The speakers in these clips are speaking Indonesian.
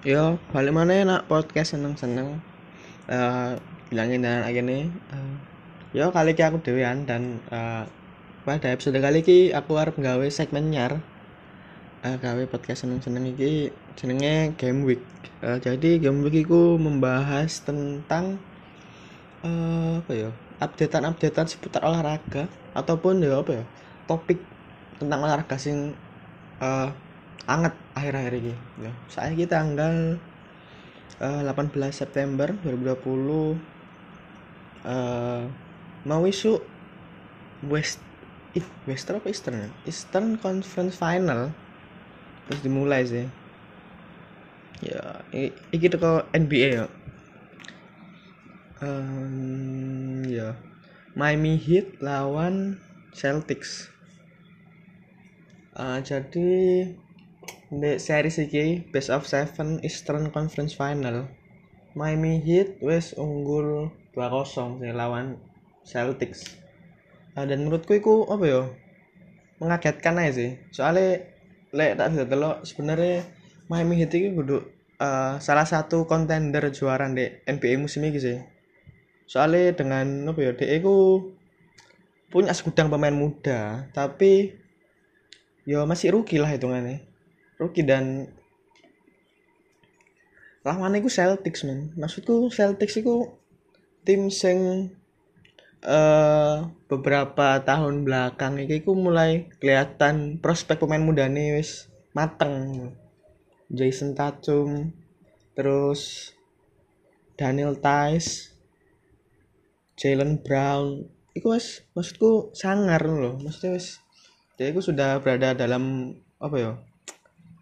Yo, balik mana nak podcast seneng-seneng. Eh bilangin dan akhirnya eh, yo kali ini aku dewean dan eh, pada episode kali ini aku harap nggawe segmen nyar. Eh gawe podcast seneng-seneng iki jenenge Game Week. Eh, jadi Game Week iku membahas tentang eh apa ya? updatean-updatean seputar olahraga ataupun ya apa ya? topik tentang olahraga sing eh anget akhir-akhir ini. Ya. Saya kita tanggal eh, 18 September 2020 eh mau isu West Western apa Eastern ya? Eastern Conference Final. Terus dimulai sih. Ya i- iki teko NBA ya. Em, ya. Miami Heat lawan Celtics. Eh, jadi di series iki best of seven Eastern Conference Final. Miami Heat wes unggul 2-0 sih lawan Celtics. Ah, dan menurutku itu apa ya? Mengagetkan aja sih. Soalnya lek tak bisa delok sebenarnya Miami Heat itu kudu eh, salah satu kontender juara di NBA musim ini sih. Soalnya dengan apa ya dia itu punya segudang pemain muda tapi ya masih rookie lah hitungannya rookie dan lawannya itu Celtics men. Maksudku Celtics itu tim sing eh beberapa tahun belakang iki ku mulai kelihatan prospek pemain muda nih wis mateng. Jason Tatum terus Daniel Tice Jalen Brown. Itu wis maksudku sangar loh maksudnya wis dia itu sudah berada dalam apa ya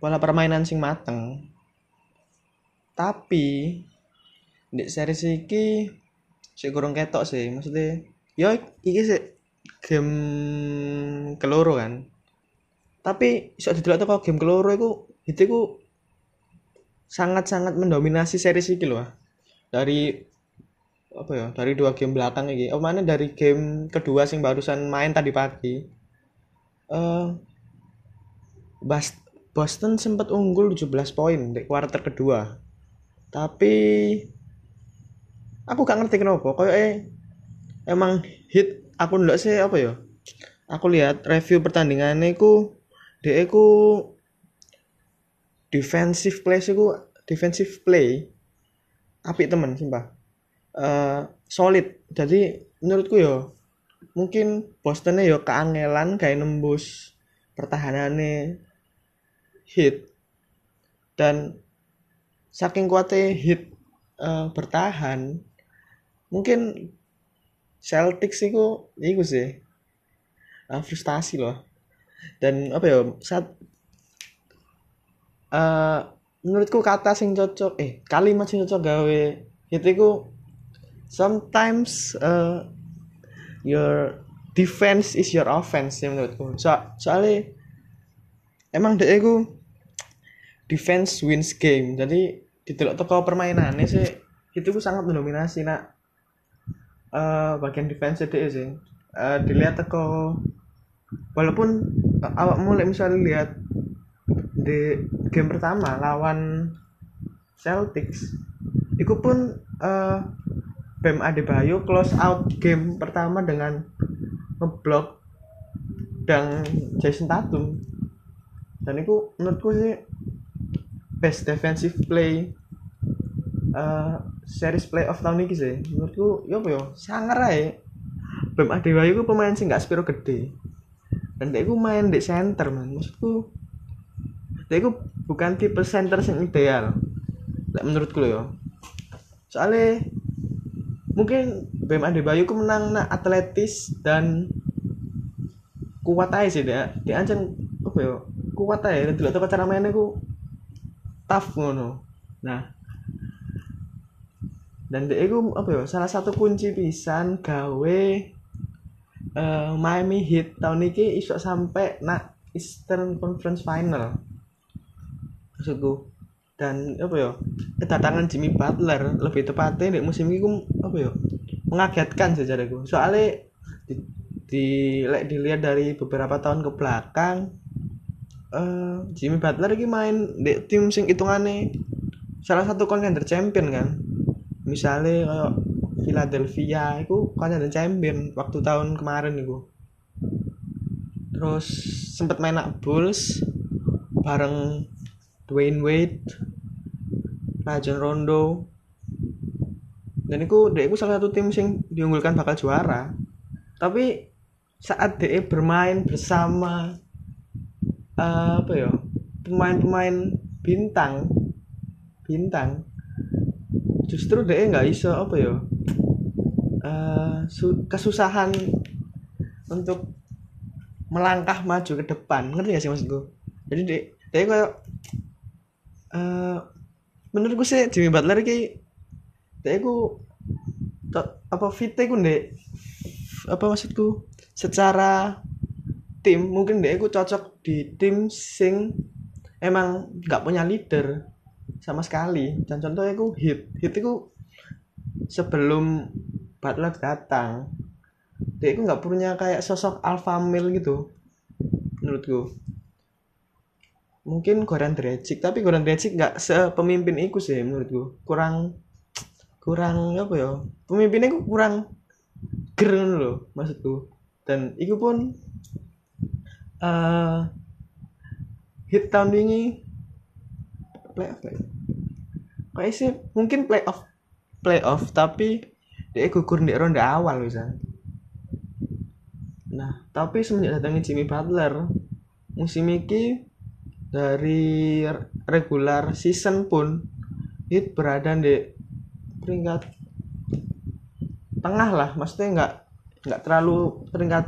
pola permainan sing mateng. Tapi di series iki sik kurang ketok sih maksudnya yo iki sih game keloro kan. Tapi iso didelok teko game keloro iku itu iku sangat-sangat mendominasi series iki loh dari apa ya dari dua game belakang iki. Oh mana dari game kedua sing barusan main tadi pagi. Eh Bas- Boston sempat unggul 17 poin di kuarter kedua. Tapi aku gak ngerti kenapa. Kayak eh emang hit aku ndak sih apa ya? Aku lihat review pertandingannya ku dia ku defensive play sih ku defensive play. Apik temen sumpah. Eh solid. Jadi menurutku yo mungkin Bostonnya yo keangelan kayak nembus pertahanannya hit. Dan saking kuatnya hit eh, bertahan mungkin Celtics itu itu sih eh, frustasi loh. Dan apa ya saat eh menurutku kata sing cocok eh kalimat sing cocok gawe itu sometimes eh, your defense is your offense ya menurutku. So, soalnya emang dia itu defense wins game. Jadi didelok teko permainannya sih itu ku sangat mendominasi nak. Eh bagian defense dia sih. Eh, dilihat teko walaupun eh, awak mulai misalnya lihat di game pertama lawan Celtics itu pun eh Bam Adebayo close out game pertama dengan ngeblok dan Jason Tatum. Dan itu menurutku sih best defensive play eh series playoff tahun ini sih. Menurutku ya apa ya? Sangar aja Bam Adebayo itu pemain sih nggak spiro gede. Dan dia main di center man. Maksudku dia bukan tipe center yang ideal. Lek menurutku loh ya. Soalnya mungkin Bam Adebayo ku menang nak atletis dan kuat aja sih dia dia ancen apa ya? Kuat aja dan tidak tahu cara mainnya ku tough ngono. Nah. Dan dia itu apa ya salah satu kunci pisan gawe eh, Miami Heat. Tahun ini iso sampai nak Eastern Conference Final. Maksudku. Dan apa ya kedatangan Jimmy Butler. Lebih tepatnya di musim ini apa ya mengagetkan secara gue soalnya di, di dilihat dari beberapa tahun ke belakang eh Jimmy Butler ini main di tim sing hitungannya salah satu contender champion kan. Misalnya kayak Philadelphia itu contender champion waktu tahun kemarin itu terus sempat main nak Bulls bareng Dwayne Wade Rajon Rondo. Dan itu dia salah satu tim yang diunggulkan bakal juara. Tapi saat dia bermain bersama uh, apa ya? Pemain-pemain bintang. Bintang. Justru dia nggak iso apa ya? Uh, kesusahan untuk melangkah maju ke depan. Ngerti gak sih maksudku? Jadi dia dia kayak uh, menurutku sih Jimmy Butler ki dia ku apa fit ku ndek apa maksudku? Secara tim mungkin dia ku cocok di tim sing emang nggak punya leader sama sekali. Dan contohnya aku hit hit itu sebelum Butler datang dia itu nggak punya kayak sosok alpha male gitu menurutku. Mungkin Goran Dragic tapi Goran Dragic nggak sepemimpin itu sih menurutku. Kurang kurang apa ya? Pemimpinnya kurang keren loh maksudku. Dan itu pun uh, hit tahun ini playoff kayak kayak sih mungkin playoff playoff tapi dia gugur di ronde awal bisa. Nah tapi semenjak datangnya Jimmy Butler musim ini dari regular season pun hit berada di peringkat tengah lah. Maksudnya nggak nggak terlalu peringkat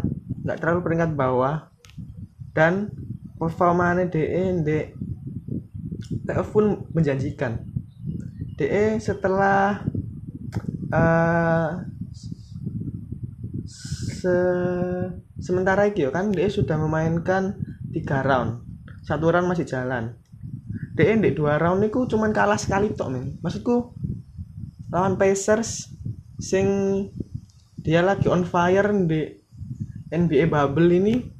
nggak terlalu peringkat bawah dan performanya DE di playoff pun menjanjikan. DE setelah uh, se sementara itu kan DE sudah memainkan tiga round. Satu round masih jalan. DE di dua round itu cuman kalah sekali tok men. Maksudku lawan Pacers sing dia lagi on fire di NBA bubble ini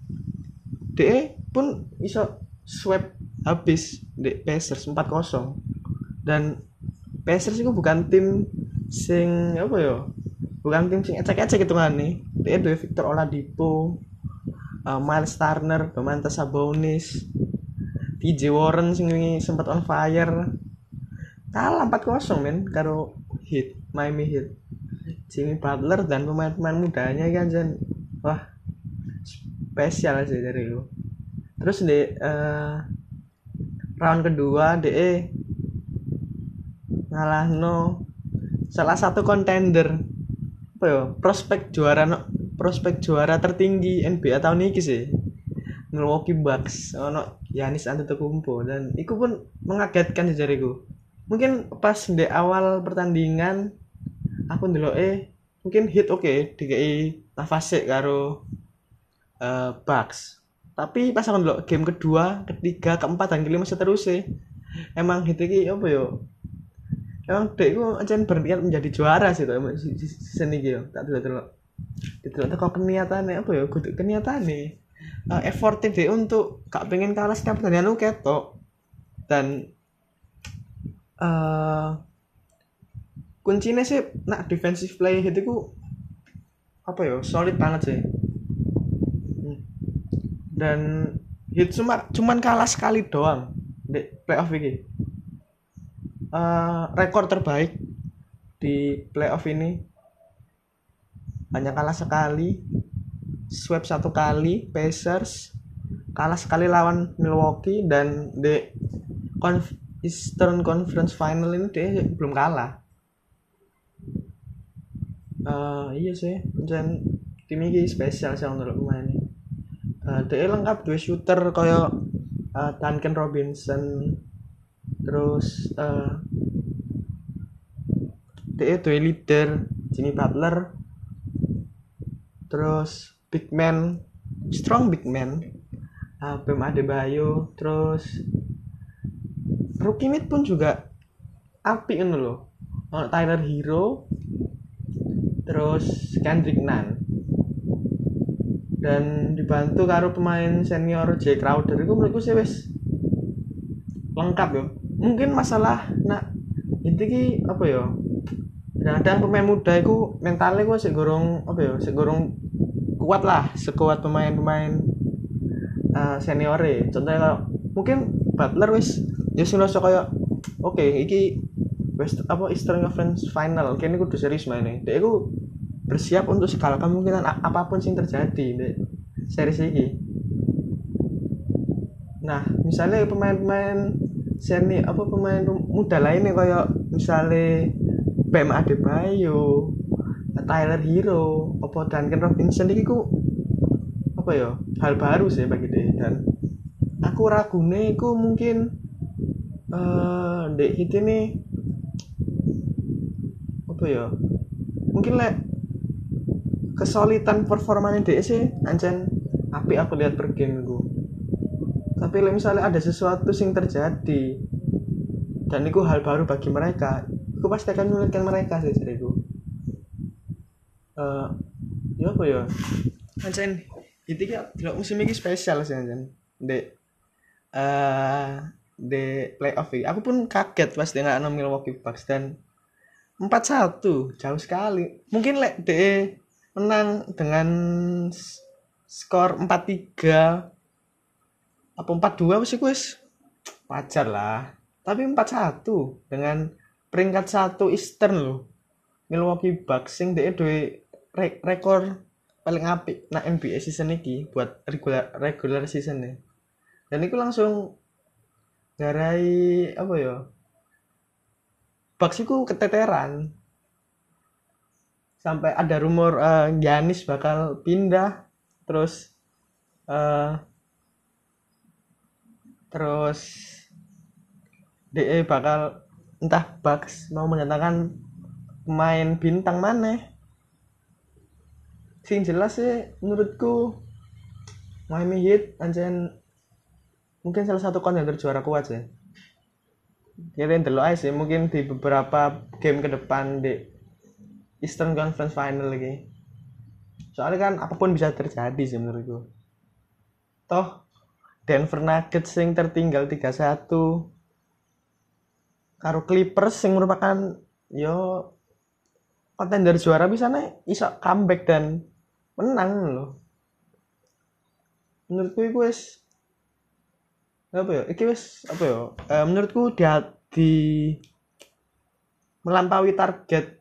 DE pun iso sweep habis di Pacers 4-0 dan Pacers itu bukan tim sing apa ya bukan tim sing ecek-ecek itu kan nih. Dia dua Victor Oladipo uh, Miles Turner Domantas Sabonis TJ Warren sing ini sempat on fire. Kalah 4-0 men karo hit Miami Heat. Jimmy Butler dan pemain-pemain mudanya kan jen wah spesial sih dari lu. Terus di uh, round kedua DE ngalah no salah satu kontender apa ya? Prospek juara no, prospek juara tertinggi NBA tahun ini sih. Milwaukee Bucks ono Yanis Antetokounmpo dan itu pun mengagetkan jariku. Mungkin pas di awal pertandingan aku dulu eh mungkin hit oke okay, di nafas karo uh, Bucks. Tapi pas aku ndelok game kedua ketiga keempat dan kelima seterusnya emang hit iki apa yo? Emang dek iku ancen berniat menjadi juara sih tuh season iki yo. Tak dulu dulu itu kok keniatannya apa ya kudu keniatane uh, effortnya deh untuk gak pengen kalah setiap pertandingan lu ketok dan uh, kuncinya sih nak defensive play itu apa ya solid banget sih dan hit cuma cuman kalah sekali doang di playoff ini. Uh, rekor terbaik di playoff ini hanya kalah sekali sweep satu kali Pacers kalah sekali lawan Milwaukee dan di Conf Eastern Conference Final ini dia belum kalah. Uh, iya sih dan tim ini spesial sih menurut pemain uh, lengkap dua shooter kayak uh, Duncan Robinson. Terus uh, dua leader Jimmy Butler. Terus big man strong big man. Uh, Bam Adebayo. Terus rookie mid pun juga api kan loh oh, Tyler Hero. Terus Kendrick Nunn dan dibantu karo pemain senior J Crowder. Itu menurutku sih wes lengkap ya mungkin masalah nak inti ki apa ya kadang pemain muda itu mentalnya gue segorong apa ya segorong kuat lah sekuat pemain-pemain uh, senior contohnya kalau mungkin Butler wis ya sih kayak oke okay, iki West apa Eastern Conference Final. Kini kudu serius mainnya. Dia itu bersiap untuk segala kemungkinan apa pun yang terjadi di series ini. Nah misalnya pemain-pemain seni apa pemain muda lainnya kayak misalnya Bam Adebayo Tyler Hero apa Duncan Robinson ini ku apa ya hal baru sih bagi dia. Dan aku ragu nih ku mungkin uh, dek hit ini apa ya mungkin lek kesulitan performanya dek sih ancen api aku lihat per game ku tapi misalnya ada sesuatu yang terjadi dan itu hal baru bagi mereka aku pasti akan menyulitkan mereka sih seriku uh, ya apa ya? Anjen. Itu tidak musim ini spesial sih Anjen. De uh, de playoff ini aku pun kaget pas dengan Milwaukee Bucks dan empat satu jauh sekali. Mungkin lek de menang dengan skor empat tiga. Apa empat dua sih guys wajar lah. Tapi empat satu dengan peringkat satu Eastern loh. Milwaukee Bucks sing dia duwe re rekor paling apik na NBA season ini buat regular regular season nih dan itu langsung garai apa ya Bucks itu keteteran sampai ada rumor uh, Giannis bakal pindah terus uh, terus DE bakal entah Bucks mau mendatangkan pemain bintang mana. Sing jelas sih menurutku Miami Heat anjen mungkin salah satu kontender juara kuat sih. Kita dulu aja sih mungkin di beberapa game ke depan di Eastern Conference Final lagi. Soalnya kan apa pun bisa terjadi sih menurutku toh Denver Nuggets yang tertinggal 3-1 karo Clippers yang merupakan yo kontender juara bisa nih iso comeback dan menang loh. Menurutku itu wes apa ya iki wes apa ya e, menurutku dia di melampaui target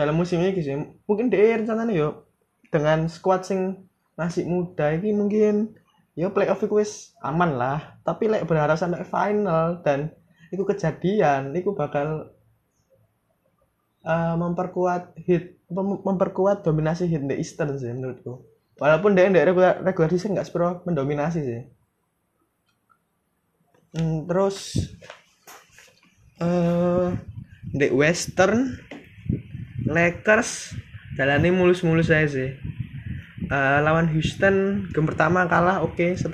dalam musim ini sih. Mungkin dia rencananya yo dengan squad sing masih muda ini mungkin yo playoff itu wes aman lah. Tapi like berharap sampai final dan itu kejadian itu bakal uh, memperkuat hit memperkuat dominasi hit di Eastern sih menurutku. Walaupun dia dari regular, regular season nggak sepro mendominasi sih. Hmm, terus uh, di Western Lakers jalani mulus-mulus aja sih. Uh, lawan Houston game pertama kalah oke okay, 1-0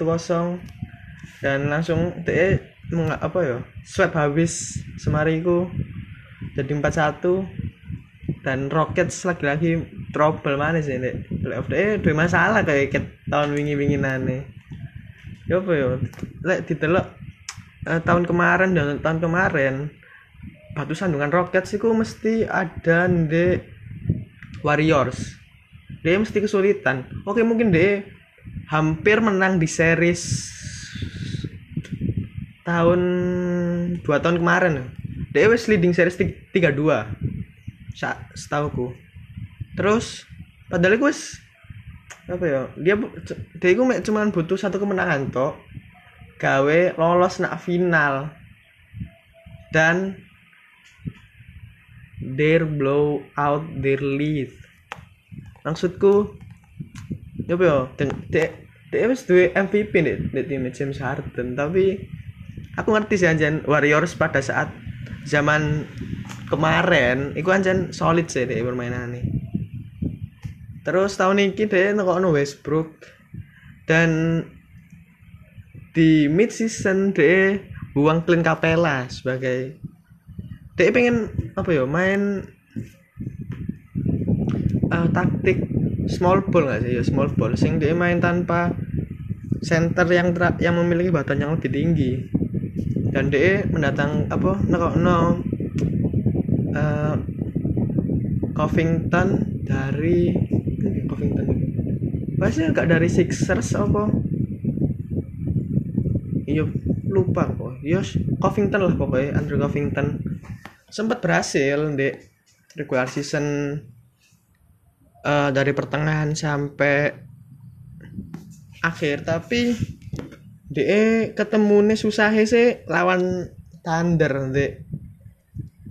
dan langsung de apa ya swap habis semariku jadi 4-1 dan Rockets lagi-lagi trouble mana sih nek? Playoff deh dua masalah kayak tahun wingi-wingi nane ya apa ya lek ditelok eh, tahun kemarin dan tahun kemarin batu sandungan Rockets itu mesti ada di Warriors. Dia mesti kesulitan. Oke mungkin deh hampir menang di series tahun dua tahun kemarin. Dia wes leading series tiga dua setauku. Terus padahal gue apa ya dia dia gue cuma butuh satu kemenangan toh gawe lolos nak final. Dan their blow out their lead. Maksudku apa ya? Dia dia wes dua MVP nih di tim James Harden tapi aku ngerti sih anjan Warriors pada saat zaman kemarin itu anjan solid sih deh permainan nih terus tahun ini deh no Westbrook. Dan di mid season deh buang Clint Capella sebagai deh pengen apa ya main uh, taktik small ball nggak sih? Ya small ball. Sing dia main tanpa center yang yang memiliki badan yang lebih tinggi. Dan DE mendatang apa no, no uh, Covington dari Covington. Pasti agak dari Sixers apa? Iya lupa kok Yos Covington lah pokoknya Andrew Covington sempat berhasil di regular season uh, dari pertengahan sampai akhir. Tapi de ketemu nih susah sih lawan Thunder de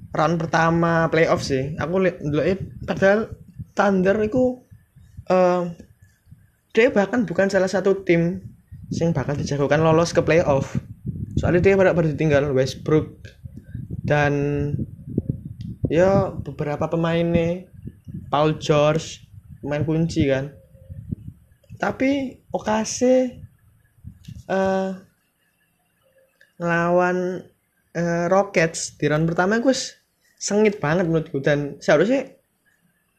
round pertama playoff sih. Aku lihat dulu padahal Thunder itu uh, dia bahkan bukan salah satu tim yang bakal dijagokan lolos ke playoff. Soalnya dia pada baru ditinggal Westbrook dan ya beberapa pemain nih Paul George pemain kunci kan. Tapi Okase uh, ngelawan uh, Rockets di round pertama gue sengit banget menurutku. Dan seharusnya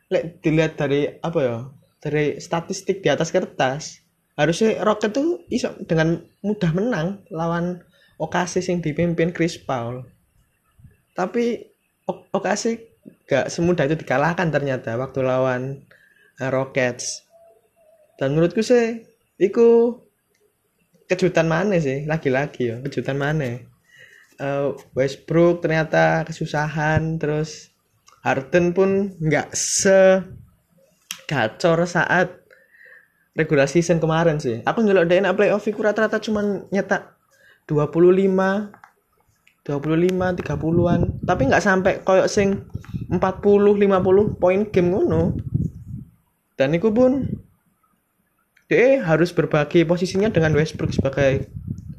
lek dilihat dari apa ya dari statistik di atas kertas harusnya Rocket tuh iso dengan mudah menang lawan Okase yang dipimpin Chris Paul. Tapi Okase gak semudah itu dikalahkan ternyata waktu lawan uh, Rockets. Dan menurutku sih itu kejutan mana sih lagi-lagi ya kejutan mana uh, Westbrook ternyata kesusahan terus Harden pun nggak se gacor saat regulasi season kemarin sih. Aku ngelok DNA playoff itu rata-rata cuma nyetak 25 25 30-an tapi nggak sampai koyok sing 40 50 poin game ngono. Dan itu pun dia harus berbagi posisinya dengan Westbrook sebagai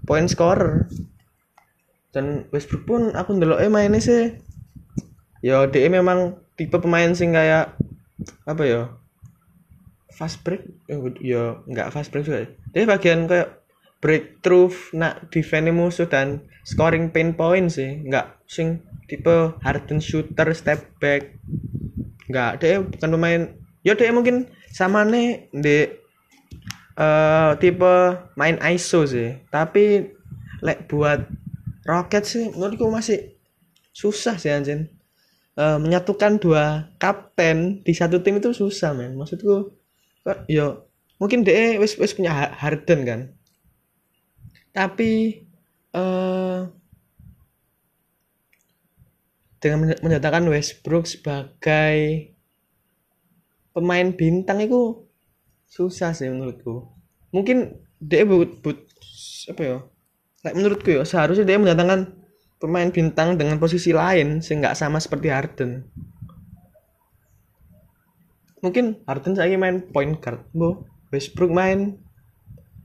point scorer. Dan Westbrook pun aku ndelok eh mainnya sih. Ya dia memang tipe pemain sing kayak apa ya fast break? Ya nggak fast break juga dia bagian kayak breakthrough nak defend musuh dan scoring paint point sih. Nggak sing tipe harden shooter step back. Nggak dia bukan pemain. Ya dia mungkin sama nih di uh, tipe main ISO sih. Tapi lek buat roket sih menurutku masih susah sih anjing. Uh, menyatukan dua kapten di satu tim itu susah men. Maksudku yo mungkin deh wis wis punya Harden kan tapi uh, dengan menyatakan Westbrook sebagai pemain bintang itu susah sih menurutku. Mungkin dia but, but apa ya? Like, menurutku ya seharusnya dia mendatangkan pemain bintang dengan posisi lain sehingga sama seperti Harden. Mungkin Harden saya main point guard bu Westbrook main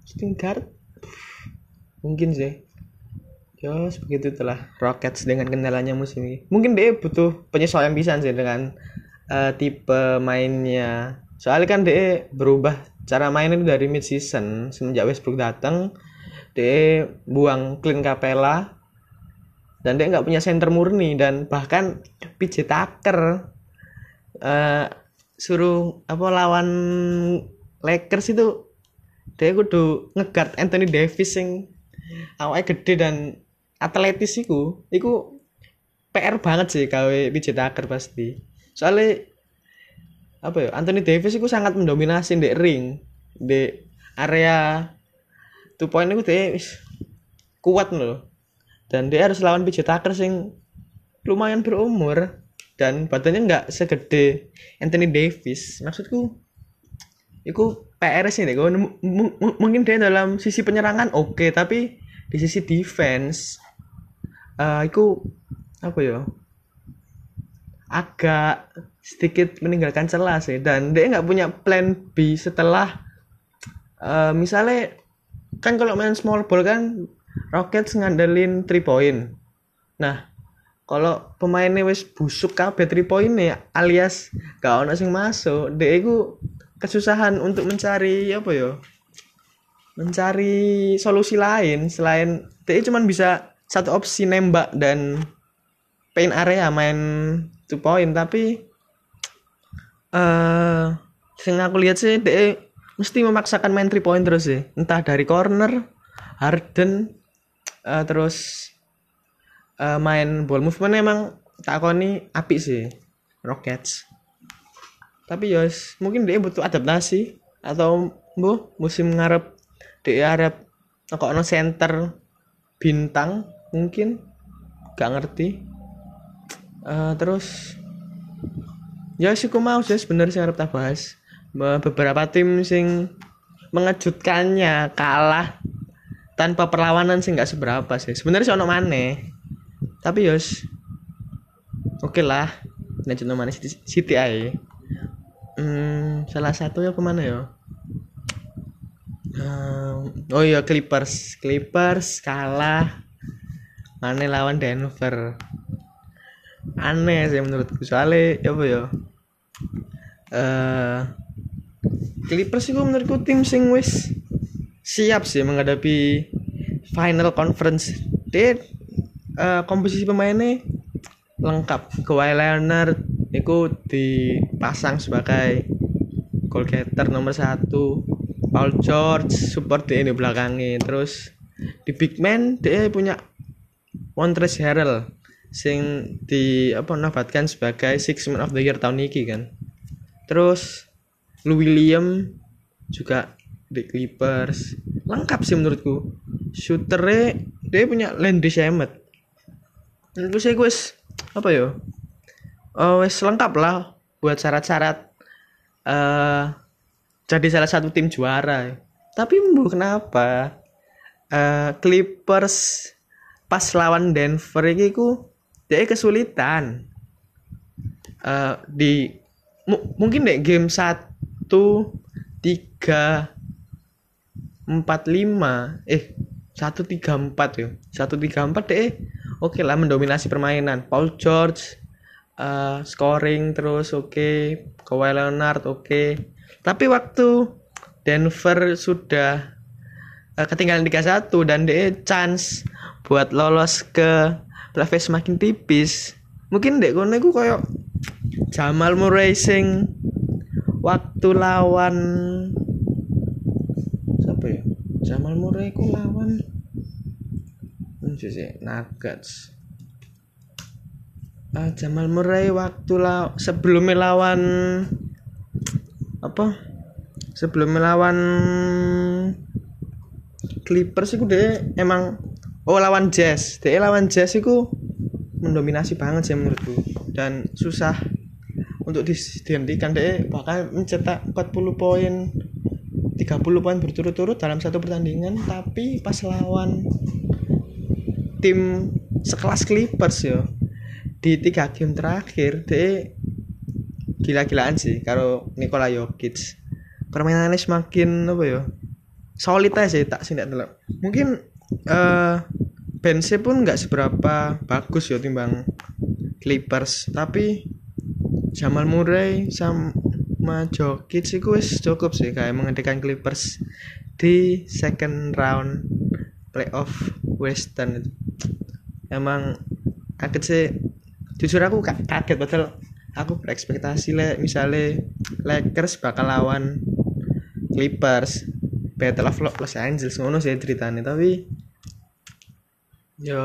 shooting guard mungkin sih. Ya sebegitu telah Rockets dengan kendalanya musim ini. Mungkin dia butuh penyesuaian bisa sih dengan uh, tipe mainnya. Soalnya kan dia berubah cara main itu dari mid season semenjak Westbrook datang dia buang Clint Capella dan dia nggak punya center murni dan bahkan PJ Tucker uh, suruh apa lawan Lakers itu dia kudu ngegard Anthony Davis yang awalnya gede dan atletis itu itu PR banget sih KW PJ Tucker pasti. Soalnya apa ya Anthony Davis itu sangat mendominasi di ring di area. Two point itu dia kuat loh dan dia harus lawan PJ Tucker sing lumayan berumur dan badannya nggak segede Anthony Davis. Maksudku itu PR sih deh mungkin dia dalam sisi penyerangan oke. Okay, tapi di sisi defense uh, itu apa ya? Agak sedikit meninggalkan celah sih. Dan dia nggak punya plan B setelah uh, misalnya kan kalau main small ball kan Rockets ngandelin 3 point. Nah kalau pemainnya wis busuk kabeh 3 point nih alias gak ono sing masuk dia itu kesusahan untuk mencari apa ya mencari solusi lain selain dia cuma bisa satu opsi nembak dan paint area main two point. Tapi eh uh, sing aku lihat sih dia mesti memaksakan main three point terus sih. Entah dari corner Harden uh, terus uh, main ball movement emang tak koni api sih Rockets tapi yos mungkin dia butuh adaptasi. Atau bu musim ngarep dia harap kok no center bintang mungkin. Gak ngerti. Uh, terus ya sih mau sih sebenarnya sih harap tak bahas. Beberapa tim sing mengejutkannya kalah tanpa perlawanan sih nggak seberapa sih. Sebenarnya sih ono mana tapi yos oke okay lah lanjut mana City, City aja hmm, salah satu ya ke mana ya? Um, oh iya Clippers. Clippers kalah. Mana lawan Denver. Aneh sih menurutku. Soalnya ya apa ya? Uh, Clippers itu menurutku tim sing wis siap sih menghadapi final conference. Dia uh, komposisi pemainnya lengkap. Kawhi Leonard itu dipasang sebagai goal getter nomor satu. Paul George support di ini belakangnya. Terus di big man dia punya Montrezl Harrell sing di apa nabatkan sebagai six man of the year tahun ini kan. Terus Lou William juga di Clippers. Lengkap sih menurutku. Shooternya dia punya Landry Shamet. Menurutku sih gue apa ya oh, wes lengkap lah buat syarat-syarat uh, jadi salah satu tim juara. Tapi bu kenapa? Uh, Clippers pas lawan Denver ini ku dia kesulitan. Uh, di mungkin deh game satu tiga empat lima eh satu tiga empat ya. Satu tiga empat deh oke lah mendominasi permainan. Paul George uh, scoring terus oke okay. Kawhi Leonard oke okay. tapi waktu Denver sudah uh, ketinggalan 3-1 dan deh chance buat lolos ke playoff semakin tipis mungkin dek kono iku koyo Jamal Murray sing waktu lawan siapa ya Jamal Murray ku lawan Nuggets uh, Jamal Murray waktu la sebelum melawan apa? Sebelum melawan Clippers itu deh emang oh lawan Jazz. Dia lawan Jazz itu mendominasi banget sih menurutku. Dan susah untuk dihentikan deh bahkan mencetak 40 poin 30 poin berturut-turut dalam satu pertandingan tapi pas lawan tim sekelas Clippers ya di tiga game terakhir dia gila-gilaan sih kalau Nikola Jokic. Permainannya semakin apa ya solid aja sih tak sih tidak mungkin uh, benchnya pun nggak seberapa bagus ya timbang Clippers tapi Jamal Murray sama Jokic sih wis cukup sih kayak menghentikan Clippers di second round playoff Western. Emang kaget sih jujur aku kaget padahal aku berekspektasi le misalnya Lakers bakal lawan Clippers Battle of Los Angeles ngono sih ceritanya tapi yo.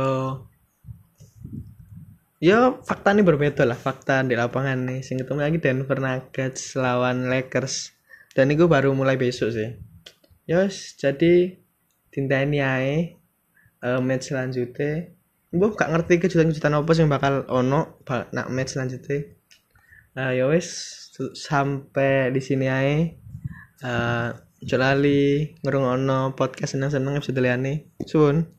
Yo fakta ini berbeda lah fakta di lapangan nih. Sing ketemu lagi Denver Nuggets lawan Lakers. Dan itu baru mulai besok sih. Yos jadi tinta ini ae uh, match selanjutnya gue gak ngerti kejutan-kejutan apa sih yang bakal ono nak match selanjutnya. Uh, ya wes sampai di sini aja uh, Jolali ngurung ono podcast seneng seneng episode liane sun